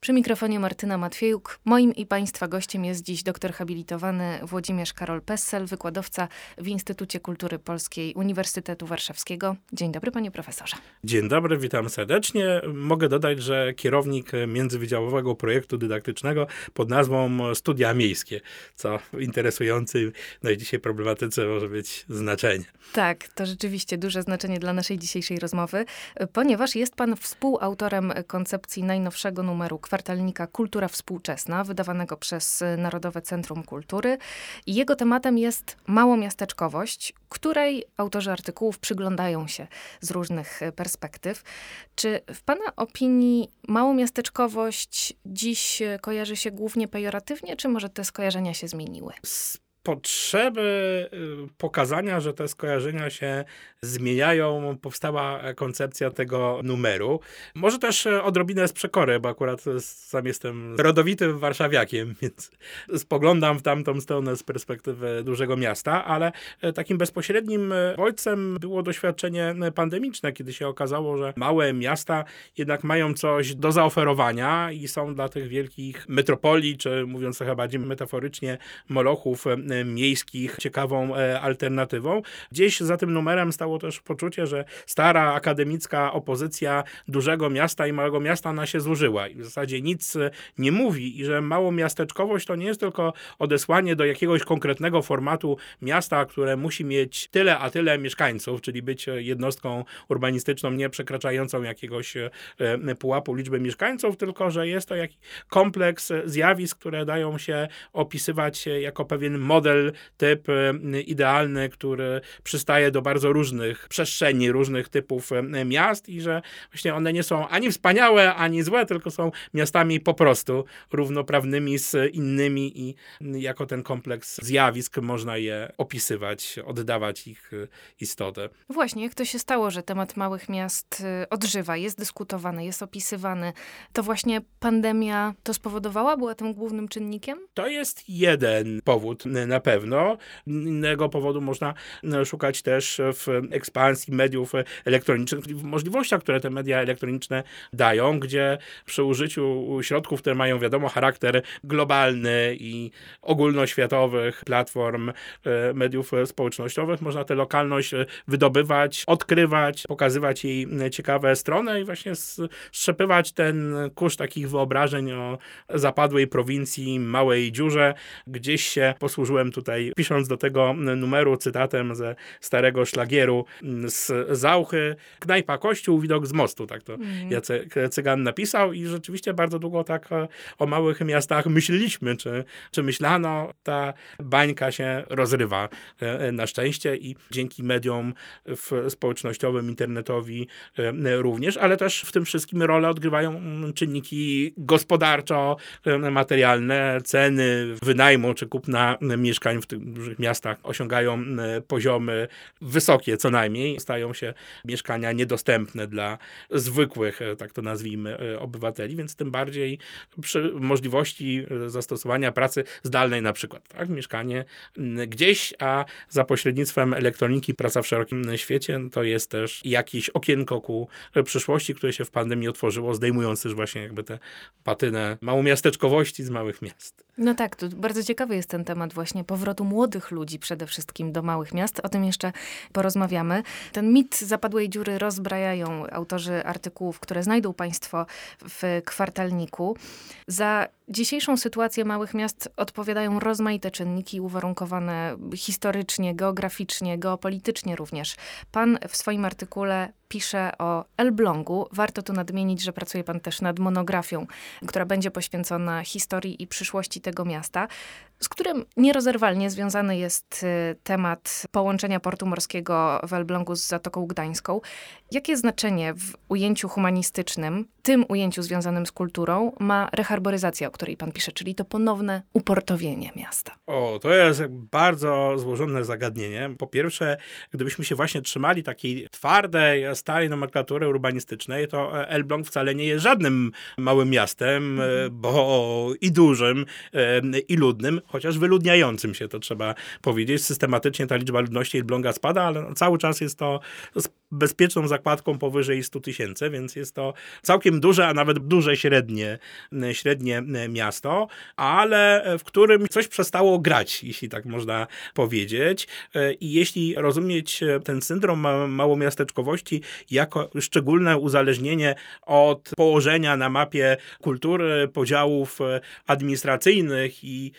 Przy mikrofonie Martyna Matwiejuk. Moim i Państwa gościem jest dziś doktor habilitowany Włodzimierz Karol Pessel, wykładowca w Instytucie Kultury Polskiej Uniwersytetu Warszawskiego. Dzień dobry, panie profesorze. Dzień dobry, witam serdecznie. Mogę dodać, że kierownik międzywydziałowego projektu dydaktycznego pod nazwą Studia Miejskie, co interesujący no i dzisiaj problematyce może być znaczenie. Tak, to rzeczywiście duże znaczenie dla naszej dzisiejszej rozmowy, ponieważ jest pan współautorem koncepcji najnowszego numeru kwartalnika Kultura Współczesna, wydawanego przez Narodowe Centrum Kultury. Jego tematem jest małomiasteczkowość, której autorzy artykułów przyglądają się z różnych perspektyw. Czy w Pana opinii małomiasteczkowość dziś kojarzy się głównie pejoratywnie, czy może te skojarzenia się zmieniły? Potrzeby y, pokazania, że te skojarzenia się zmieniają, powstała koncepcja tego numeru. Może też odrobinę z przekory, bo akurat sam jestem rodowitym warszawiakiem, więc spoglądam w tamtą stronę z perspektywy dużego miasta, ale takim bezpośrednim bodźcem było doświadczenie pandemiczne, kiedy się okazało, że małe miasta jednak mają coś do zaoferowania i są dla tych wielkich metropolii, czy mówiąc trochę bardziej metaforycznie, molochów miejskich ciekawą e, alternatywą. Gdzieś za tym numerem stało też poczucie, że stara akademicka opozycja dużego miasta i małego miasta ona się zużyła i w zasadzie nic e, nie mówi i że małomiasteczkowość to nie jest tylko odesłanie do jakiegoś konkretnego formatu miasta, które musi mieć tyle a tyle mieszkańców, czyli być jednostką urbanistyczną nie przekraczającą jakiegoś e, pułapu liczby mieszkańców, tylko że jest to jakiś kompleks zjawisk, które dają się opisywać jako pewien model model, typ e, idealny, który przystaje do bardzo różnych przestrzeni, różnych typów e, miast i że właśnie one nie są ani wspaniałe, ani złe, tylko są miastami po prostu równoprawnymi z innymi i jako ten kompleks zjawisk można je opisywać, oddawać ich e, istotę. Właśnie, jak to się stało, że temat małych miast odżywa, jest dyskutowany, jest opisywany, to właśnie pandemia to spowodowała, była tym głównym czynnikiem? To jest jeden powód na pewno. Innego powodu można e, szukać też w ekspansji mediów elektronicznych, w możliwościach, które te media elektroniczne dają, gdzie przy użyciu środków, które mają wiadomo charakter globalny i ogólnoświatowych platform e, mediów społecznościowych, można tę lokalność wydobywać, odkrywać, pokazywać jej ciekawe strony i właśnie strzepywać ten kurz takich wyobrażeń o zapadłej prowincji, małej dziurze. Gdzieś się posłużyłem tutaj, pisząc do tego numeru cytatem ze starego szlagieru mm, z Zauchy, knajpa kościół, widok z mostu, tak to mm. Jacek Cygan napisał i rzeczywiście bardzo długo tak e, o małych miastach myśleliśmy, czy, czy myślano, ta bańka się rozrywa e, e, na szczęście i dzięki mediom społecznościowym, internetowi również, ale też w tym wszystkim rolę odgrywają mm, czynniki gospodarczo-materialne, ceny wynajmu czy kupna mieszkania mieszkań w tych dużych miastach osiągają poziomy wysokie co najmniej. Stają się mieszkania niedostępne dla zwykłych, e, tak to nazwijmy, e, obywateli, więc tym bardziej przy możliwości e, zastosowania pracy zdalnej na przykład. Tak? Mieszkanie gdzieś, a za pośrednictwem elektroniki praca w szerokim świecie to jest też jakieś okienko ku przyszłości, które się w pandemii otworzyło, zdejmując też właśnie jakby tę patynę małomiasteczkowości z małych miast. No tak, to bardzo ciekawy jest ten temat właśnie powrotu młodych ludzi przede wszystkim do małych miast. O tym jeszcze porozmawiamy. Ten mit zapadłej dziury rozbrajają autorzy artykułów, które znajdą Państwo w kwartalniku. Za dzisiejszą sytuację małych miast odpowiadają rozmaite czynniki uwarunkowane historycznie, geograficznie, geopolitycznie również. Pan w swoim artykule pisze o Elblągu. Warto tu nadmienić, że pracuje pan też nad monografią, która będzie poświęcona historii i przyszłości tego miasta, z którym nierozerwalnie związany jest y, temat połączenia portu morskiego w Elblągu z Zatoką Gdańską. Jakie znaczenie w ujęciu humanistycznym, tym ujęciu związanym z kulturą, ma reharboryzacja, o której pan pisze, czyli to ponowne uportowienie miasta? O, to jest bardzo złożone zagadnienie. Po pierwsze, gdybyśmy się właśnie trzymali takiej twardej, starej nomenklatury urbanistycznej, to Elbląg wcale nie jest żadnym małym miastem, mhm. bo i dużym, i ludnym, chociaż wyludniającym się, to trzeba powiedzieć. Systematycznie ta liczba ludności Elbląga spada, ale cały czas jest to bezpieczną zakładką powyżej 100 tysięcy, więc jest to całkiem duże, a nawet duże średnie, średnie miasto, ale w którym coś przestało grać, jeśli tak można powiedzieć. I jeśli rozumieć ten syndrom małomiasteczkowości jako szczególne uzależnienie od położenia na mapie kultury, podziałów administracyjnych i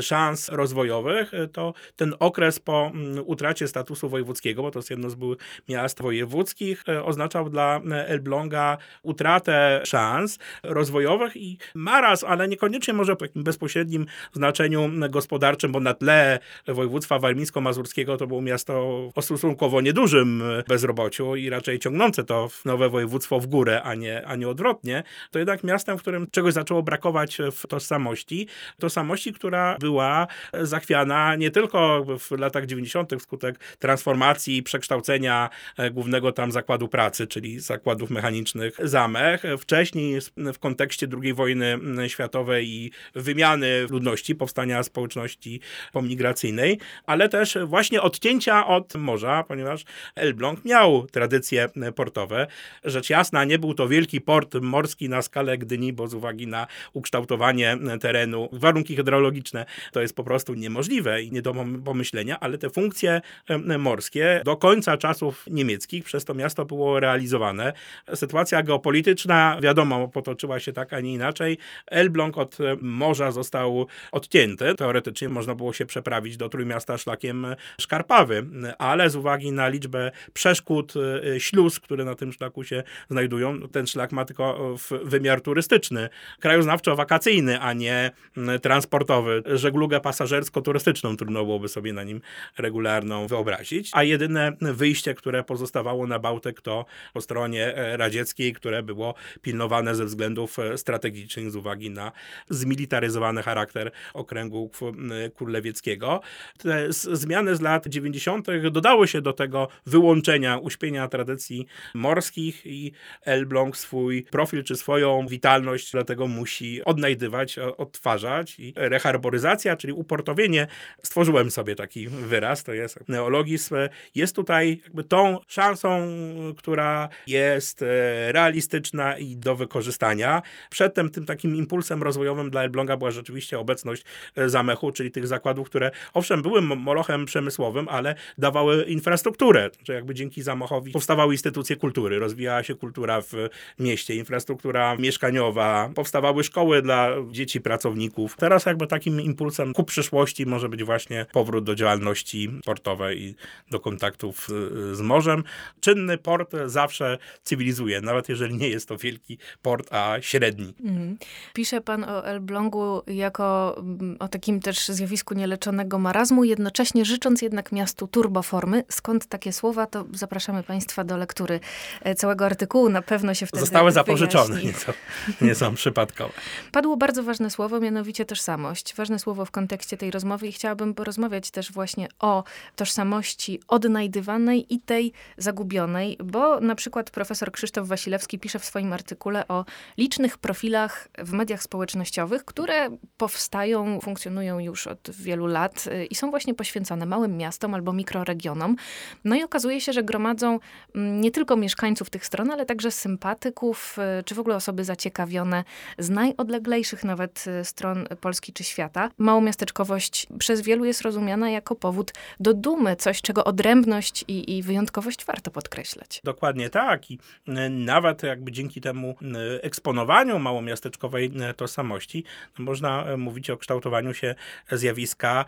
szans rozwojowych, to ten okres po utracie statusu wojewódzkiego, bo to jest jedno z byłych miast wojewódzkich, e, oznaczał dla Elbląga utratę szans rozwojowych i maraz, ale niekoniecznie może w takim bezpośrednim znaczeniu gospodarczym, bo na tle województwa warmińsko-mazurskiego to było miasto o stosunkowo niedużym bezrobociu i raczej ciągnące to nowe województwo w górę, a nie, a nie odwrotnie, to jednak miastem, w którym czegoś zaczęło brakować w tożsamości, tożsamości, która była zachwiana nie tylko w latach 90. wskutek transformacji i przekształcenia e, głównego tam zakładu pracy, czyli zakładów mechanicznych Zamech. Wcześniej w kontekście II wojny światowej i wymiany ludności, powstania społeczności pomigracyjnej, ale też właśnie odcięcia od morza, ponieważ Elbląg miał tradycje portowe. Rzecz jasna, nie był to wielki port morski na skalę Gdyni, bo z uwagi na ukształtowanie terenu, warunki hydrologiczne, to jest po prostu niemożliwe i nie do pomyślenia, ale te funkcje morskie do końca czasów niemieckich przez to miasto było realizowane. Sytuacja geopolityczna, wiadomo, potoczyła się tak, a nie inaczej. Elbląg od morza został odcięty. Teoretycznie można było się przeprawić do Trójmiasta szlakiem szkarpawy, ale z uwagi na liczbę przeszkód, e, śluz, które na tym szlaku się znajdują, ten szlak ma tylko wymiar turystyczny, krajoznawczo-wakacyjny, a nie transportowy. Żeglugę pasażersko-turystyczną trudno byłoby sobie na nim regularną wyobrazić, a jedyne wyjście, które pozostawało na Bałtyk to po stronie e, radzieckiej, które było pilnowane ze względów e, strategicznych z uwagi na zmilitaryzowany charakter okręgu kurlewieckiego. Te zmiany z lat 90. dodały się do tego wyłączenia, uśpienia tradycji morskich i Elbląg swój profil czy swoją witalność dlatego musi odnajdywać, odtwarzać i reharboryzacja, czyli uportowienie, stworzyłem sobie taki wyraz, to jest neologizm, jest tutaj jakby tą szansą, która jest e, realistyczna i do wykorzystania. Przedtem tym takim impulsem rozwojowym dla Elbląga była rzeczywiście obecność e, zamechu, czyli tych zakładów, które owszem były molochem przemysłowym, ale dawały infrastrukturę, że jakby dzięki zamechowi powstawały instytucje kultury, rozwijała się kultura w mieście, infrastruktura mieszkaniowa, powstawały szkoły dla dzieci, pracowników. Teraz jakby takim impulsem ku przyszłości może być właśnie powrót do działalności portowej i do kontaktów z morzem. Czynny port zawsze cywilizuje, nawet jeżeli nie jest to wielki port, a średni. Mhm. Pisze pan o Elblągu jako mm, o takim też zjawisku nieleczonego marazmu, jednocześnie życząc jednak miastu turboformy. Skąd takie słowa, to zapraszamy państwa do lektury e, całego artykułu. Na pewno się wtedy Zostały zapożyczone, nie są, nie są przypadkowe. Padło bardzo ważne słowo, mianowicie tożsamość. Ważne słowo w kontekście tej rozmowy i chciałabym porozmawiać też właśnie o tożsamości odnajdywanej i tej zagubionej, bo na przykład profesor Krzysztof Wasilewski pisze w swoim artykule o licznych profilach w mediach społecznościowych, które powstają, funkcjonują już od wielu lat y, i są właśnie poświęcone małym miastom albo mikroregionom. No i okazuje się, że gromadzą mm, nie tylko mieszkańców tych stron, ale także sympatyków, y, czy w ogóle osoby zaciekawione z najodleglejszych nawet y, stron Polski czy świata. Małomiasteczkowość przez wielu jest rozumiana jako powód do dumy, coś, czego odrębność i, i wyjątkowość warto podkreślać. Dokładnie tak. I e, nawet jakby dzięki temu e, eksponowaniu małomiasteczkowej e, tożsamości można mówić o kształtowaniu się zjawiska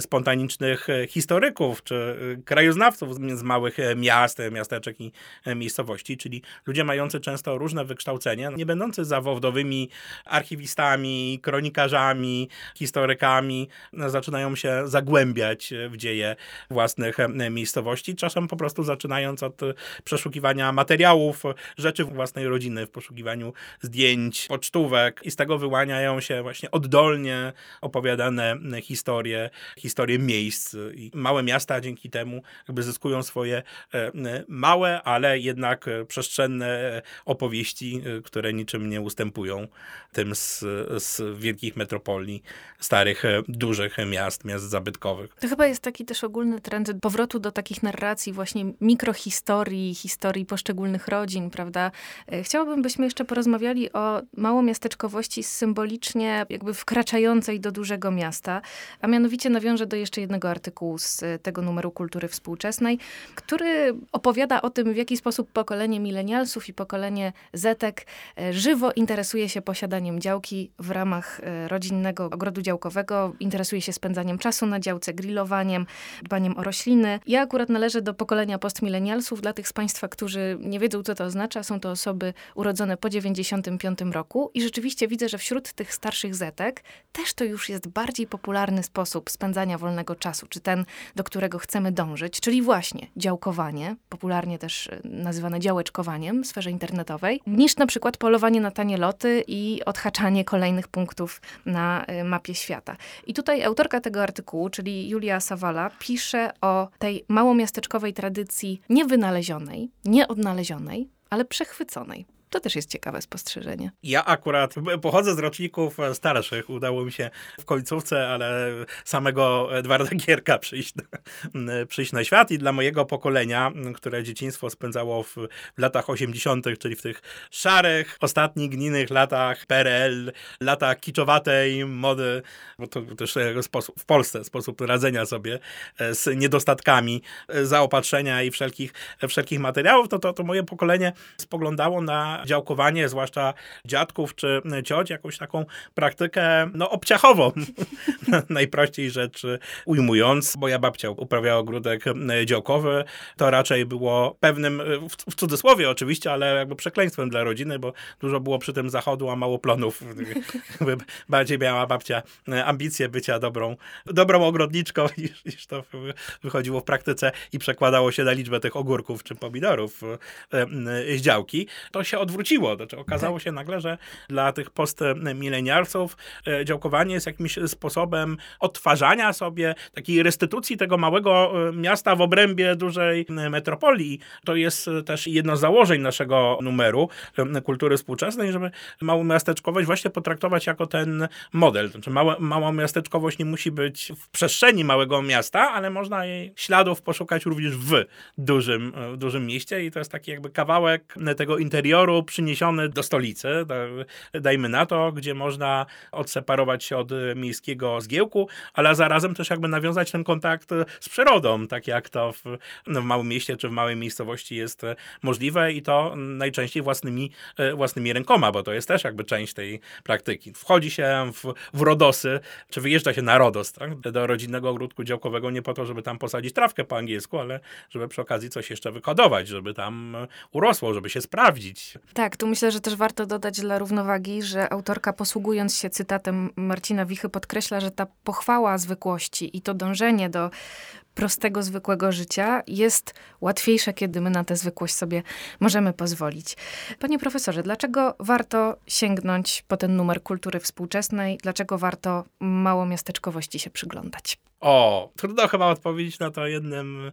spontanicznych historyków czy krajoznawców z małych miast, miasteczek i miejscowości, czyli ludzie mający często różne wykształcenie, nie będący zawodowymi archiwistami, kronikarzami, historykami, zaczynają się zagłębiać w dzieje własnych miejscowości, czasem po prostu zaczynając od przeszukiwania materiałów, rzeczy własnej rodziny, w poszukiwaniu zdjęć, pocztówek i z tego wyłaniają się właśnie oddolnie opowiadane historie, historie miejsc. I małe miasta dzięki temu jakby zyskują swoje e, małe, ale jednak przestrzenne opowieści, które niczym nie ustępują tym z, z wielkich metropolii, starych, dużych miast, miast zabytkowych. To chyba jest taki też ogólny trend powrotu do takich narracji właśnie mikro historii, historii poszczególnych rodzin, prawda? E, chciałabym, byśmy jeszcze porozmawiali o małomiasteczkowości symbolicznie jakby wkraczającej do dużego miasta, a mianowicie nawiążę do jeszcze jednego artykułu z tego numeru Kultury Współczesnej, który opowiada o tym, w jaki sposób pokolenie milenialsów i pokolenie Zetek e, żywo interesuje się posiadaniem działki w ramach e, rodzinnego ogrodu działkowego, interesuje się spędzaniem czasu na działce, grillowaniem, dbaniem o rośliny. Ja akurat należę do pokolenia postmilenialsów. Dla tych z Państwa, którzy nie wiedzą, co to oznacza, są to osoby urodzone po 95 roku i rzeczywiście widzę, że wśród tych starszych zetek też to już jest bardziej popularny sposób spędzania wolnego czasu, czy ten, do którego chcemy dążyć, czyli właśnie działkowanie, popularnie też e, nazywane działeczkowaniem w sferze internetowej, niż na przykład polowanie na tanie loty i odhaczanie kolejnych punktów na e, mapie świata. I tutaj autorka tego artykułu, czyli Julia Sawala, pisze o tej małomiasteczkowej tradycji niewynalezionej, nieodnalezionej, ale przechwyconej. To też jest ciekawe spostrzeżenie. Ja akurat pochodzę z roczników starszych. Udało mi się w końcówce, ale samego Edwarda Gierka przyjść, przyjść na świat i dla mojego pokolenia, które dzieciństwo spędzało w, latach 80., czyli w tych szarych, ostatnich, gninych latach PRL, latach kiczowatej mody, bo to też sposób, w Polsce sposób radzenia sobie e, z niedostatkami e, zaopatrzenia i wszelkich, wszelkich materiałów, to, to, to moje pokolenie spoglądało na działkowanie, zwłaszcza dziadków czy cioć, jakąś taką praktykę no, obciachową, najprościej rzecz ujmując. Moja babcia uprawiała ogródek działkowy. To raczej było pewnym, w cudzysłowie oczywiście, ale jakby przekleństwem dla rodziny, bo dużo było przy tym zachodu, a mało plonów. Bardziej miała babcia ambicje bycia dobrą, dobrą ogrodniczką, niż, niż to wychodziło w praktyce i przekładało się na liczbę tych ogórków czy pomidorów z działki. To się odwróciło. Znaczy, okazało tak. się nagle, że dla tych postmilenialsów e, działkowanie jest jakimś sposobem odtwarzania sobie, takiej restytucji tego małego e, miasta w obrębie dużej metropolii. To jest też jedno z założeń naszego numeru e, kultury współczesnej, żeby małą miasteczkowość właśnie potraktować jako ten model. Znaczy, małe, mała miasteczkowość nie musi być w przestrzeni małego miasta, ale można jej śladów poszukać również w dużym, w dużym mieście i to jest taki jakby kawałek tego interioru, przyniesiony do stolicy, dajmy na to, gdzie można odseparować się od miejskiego zgiełku, ale zarazem też jakby nawiązać ten kontakt z przyrodą, tak jak to w, no, w małym mieście czy w małej miejscowości jest możliwe i to najczęściej własnymi, własnymi rękoma, bo to jest też jakby część tej praktyki. Wchodzi się w, w Rodosy, czy wyjeżdża się na Rodos, tak? do rodzinnego ogródku działkowego nie po to, żeby tam posadzić trawkę po angielsku, ale żeby przy okazji coś jeszcze wykodować, żeby tam urosło, żeby się sprawdzić. Tak, tu myślę, że też warto dodać dla równowagi, że autorka posługując się cytatem Marcina Wichy podkreśla, że ta pochwała zwykłości i to dążenie do prostego, zwykłego życia jest łatwiejsze, kiedy my na tę zwykłość sobie możemy pozwolić. Panie profesorze, dlaczego warto sięgnąć po ten numer kultury współczesnej? Dlaczego warto małomiasteczkowości się przyglądać? O, trudno chyba odpowiedzieć na to jednym,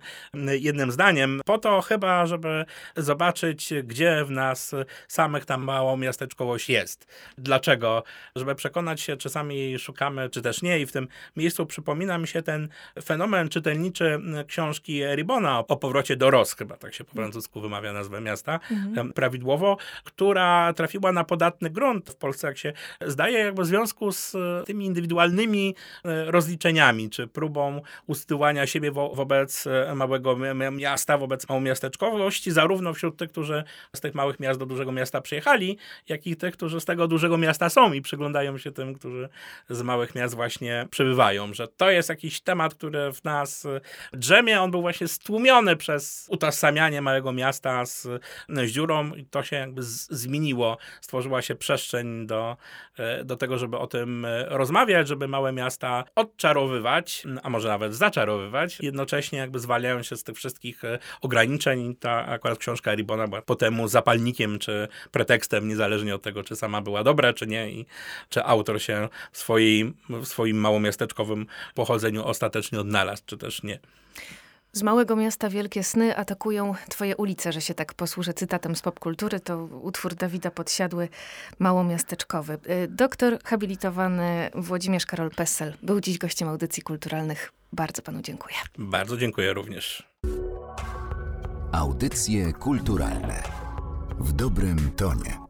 jednym zdaniem. Po to chyba, żeby zobaczyć, gdzie w nas samych tam małą miasteczkowość jest. Dlaczego? Żeby przekonać się, czy sami szukamy, czy też nie. I w tym miejscu przypomina mi się ten fenomen czytelniczy książki Ribona o powrocie do Ros, chyba tak się po francusku wymawia nazwę miasta, mhm. prawidłowo, która trafiła na podatny grunt w Polsce, jak się zdaje, jakby w związku z tymi indywidualnymi e, rozliczeniami, czy próbą usytuowania siebie wo wobec e, małego miasta, wobec małomiasteczkowości, zarówno wśród tych, którzy z tych małych miast do dużego miasta przyjechali, jak i tych, którzy z tego dużego miasta są i przyglądają się tym, którzy z małych miast właśnie przybywają. Że to jest jakiś temat, który w nas e, drzemie. On był właśnie stłumiony przez utożsamianie małego miasta z, z dziurą i to się jakby zmieniło. Stworzyła się przestrzeń do, e, do tego, żeby o tym rozmawiać, żeby małe miasta odczarowywać, a może nawet zaczarowywać, jednocześnie jakby zwalniając się z tych wszystkich e, ograniczeń. Ta akurat książka Ribona była potem zapalnikiem czy pretekstem, niezależnie od tego, czy sama była dobra, czy nie, i czy autor się w, swojej, w swoim małomiasteczkowym pochodzeniu ostatecznie odnalazł, czy też nie. Z małego miasta wielkie sny atakują twoje ulice, że się tak posłużę cytatem z popkultury. To utwór Dawida Podsiadły, małomiasteczkowy. Y, doktor habilitowany Włodzimierz Karol Pessel był dziś gościem audycji kulturalnych. Bardzo panu dziękuję. Bardzo dziękuję również. Audycje kulturalne w dobrym tonie.